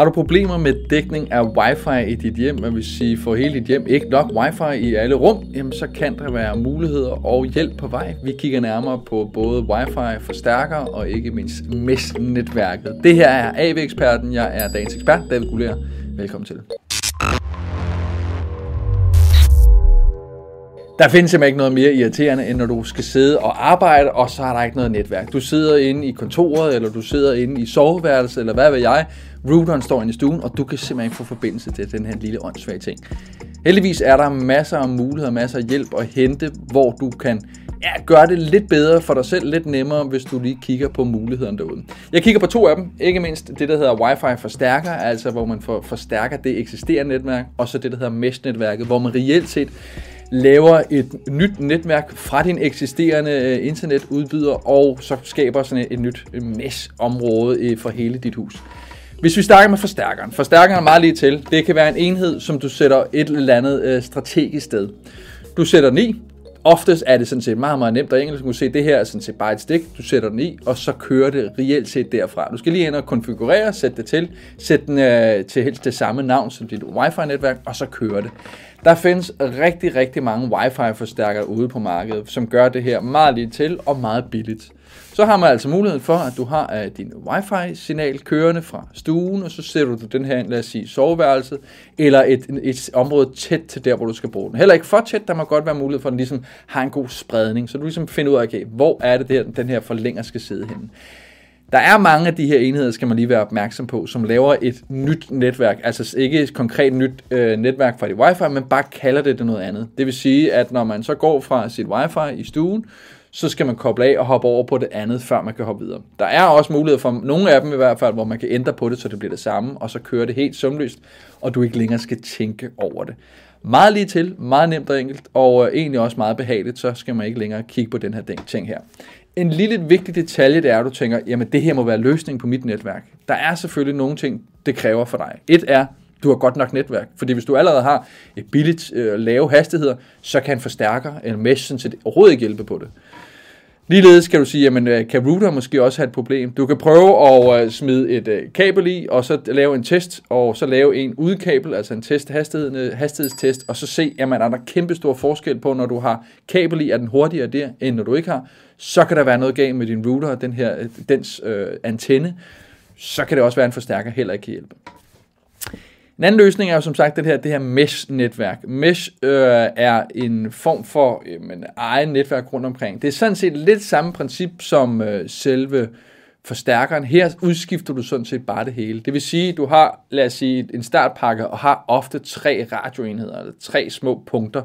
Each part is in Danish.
Har du problemer med dækning af wifi i dit hjem, man vil sige for hele dit hjem, ikke nok wifi i alle rum, jamen så kan der være muligheder og hjælp på vej. Vi kigger nærmere på både wifi, forstærker og ikke mindst mesh-netværket. Det her er AV-eksperten, jeg er dagens ekspert, David Guller. Velkommen til. Der findes simpelthen ikke noget mere irriterende, end når du skal sidde og arbejde, og så er der ikke noget netværk. Du sidder inde i kontoret, eller du sidder inde i soveværelset, eller hvad ved jeg. Routeren står inde i stuen, og du kan simpelthen ikke få forbindelse til den her lille åndssvage ting. Heldigvis er der masser af muligheder, masser af hjælp at hente, hvor du kan ja, gøre det lidt bedre for dig selv, lidt nemmere, hvis du lige kigger på mulighederne derude. Jeg kigger på to af dem, ikke mindst det, der hedder Wi-Fi forstærker, altså hvor man for, forstærker det eksisterende netværk, og så det, der hedder mesh-netværket, hvor man reelt set laver et nyt netværk fra din eksisterende øh, internetudbyder, og så skaber sådan et, et nyt øh, mesh-område øh, for hele dit hus. Hvis vi starter med forstærkeren. Forstærkeren er meget lige til. Det kan være en enhed, som du sætter et eller andet øh, strategisk sted. Du sætter den i. Oftest er det sådan set meget, meget nemt, og engelsk kan se, det her er sådan set bare et stik. Du sætter den i, og så kører det reelt set derfra. Du skal lige ind og konfigurere, sætte det til, sætte den øh, til helst det samme navn som dit wifi-netværk, og så kører det. Der findes rigtig, rigtig mange wifi-forstærkere ude på markedet, som gør det her meget lige til og meget billigt. Så har man altså muligheden for, at du har uh, din wifi-signal kørende fra stuen, og så sætter du den her ind, lad os sige, soveværelset, eller et, et område tæt til der, hvor du skal bruge den. Heller ikke for tæt, der må godt være mulighed for, at den ligesom har en god spredning, så du ligesom finder ud af, okay, hvor er det, der, den her forlænger skal sidde henne. Der er mange af de her enheder, skal man lige være opmærksom på, som laver et nyt netværk. Altså ikke et konkret nyt øh, netværk fra dit wifi, men bare kalder det det noget andet. Det vil sige, at når man så går fra sit wifi i stuen, så skal man koble af og hoppe over på det andet, før man kan hoppe videre. Der er også mulighed for nogle af dem i hvert fald, hvor man kan ændre på det, så det bliver det samme, og så kører det helt sømløst, og du ikke længere skal tænke over det. Meget lige til, meget nemt og enkelt, og øh, egentlig også meget behageligt, så skal man ikke længere kigge på den her ting her. En lille vigtig detalje, det er, at du tænker, jamen det her må være løsningen på mit netværk. Der er selvfølgelig nogle ting, det kræver for dig. Et er, du har godt nok netværk. Fordi hvis du allerede har et billigt øh, lave hastigheder, så kan en forstærker eller mesh sådan set overhovedet ikke hjælpe på det. Ligeledes kan du sige, jamen øh, kan router måske også have et problem. Du kan prøve at øh, smide et øh, kabel i, og så lave en test, og så lave en udkabel, altså en test, hastighed, øh, hastighedstest, og så se, jamen er der kæmpe stor forskel på, når du har kabel i, er den hurtigere der, end når du ikke har. Så kan der være noget galt med din router, og den her, øh, dens øh, antenne. Så kan det også være, en forstærker heller ikke kan hjælpe. En anden løsning er jo som sagt det her, det her mesh-netværk. Mesh øh, er en form for jamen, egen netværk rundt omkring. Det er sådan set lidt samme princip som øh, selve forstærkeren. Her udskifter du sådan set bare det hele. Det vil sige, du har, lad os sige, en startpakke og har ofte tre radioenheder, eller tre små punkter.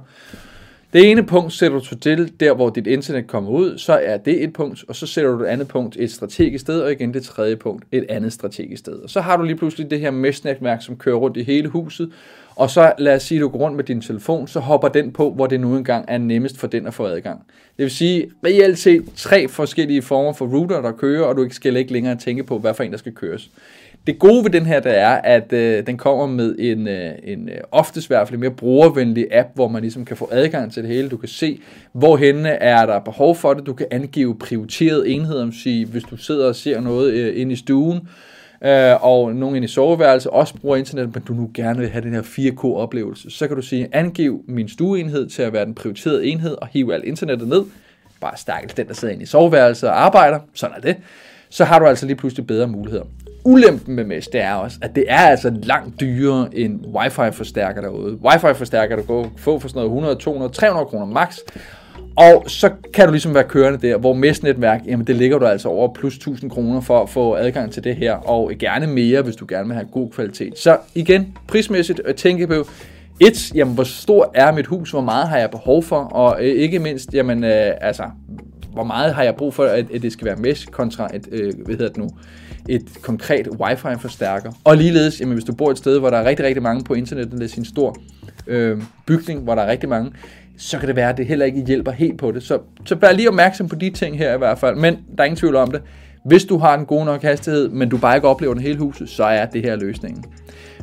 Det ene punkt sætter du til der, hvor dit internet kommer ud, så er det et punkt, og så sætter du det andet punkt et strategisk sted, og igen det tredje punkt et andet strategisk sted. Og så har du lige pludselig det her mesh-netværk, som kører rundt i hele huset, og så lad os sige, at du går rundt med din telefon, så hopper den på, hvor det nu engang er nemmest for den at få adgang. Det vil sige, reelt set tre forskellige former for router, der kører, og du ikke skal ikke længere tænke på, hvad for en, der skal køres. Det gode ved den her, der er, at øh, den kommer med en, øh, en øh, oftest i hvert fald mere brugervenlig app, hvor man ligesom kan få adgang til det hele. Du kan se, hvorhenne er der behov for det. Du kan angive prioriterede enheder, sige, hvis du sidder og ser noget øh, inde i stuen, øh, og nogen ind i soveværelset også bruger internet, men du nu gerne vil have den her 4K-oplevelse, så kan du sige, angiv min stueenhed til at være den prioriterede enhed, og hive alt internettet ned. Bare stærkt den, der sidder inde i soveværelset og arbejder. Sådan er det. Så har du altså lige pludselig bedre muligheder. Ulempen med mesh, det er også, at det er altså langt dyrere end wifi-forstærker derude. Wifi-forstærker, du kan få for sådan noget 100, 200, 300 kroner max. Og så kan du ligesom være kørende der, hvor mesh-netværk, jamen det ligger du altså over plus 1000 kroner for at få adgang til det her, og gerne mere, hvis du gerne vil have god kvalitet. Så igen, prismæssigt øh, at tænke på, et, jamen hvor stor er mit hus, hvor meget har jeg behov for, og øh, ikke mindst, jamen øh, altså, hvor meget har jeg brug for, at, at det skal være mesh kontra et, øh, hvad hedder det nu, et konkret wifi-forstærker. Og ligeledes, jamen, hvis du bor et sted, hvor der er rigtig, rigtig mange på internettet, det er sin stor øh, bygning, hvor der er rigtig mange, så kan det være, at det heller ikke hjælper helt på det. Så, så vær lige opmærksom på de ting her i hvert fald. Men der er ingen tvivl om det. Hvis du har en god nok hastighed, men du bare ikke oplever den hele huset, så er det her løsningen.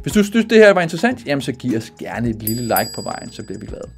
Hvis du synes, det her var interessant, jamen så giv os gerne et lille like på vejen, så bliver vi glade.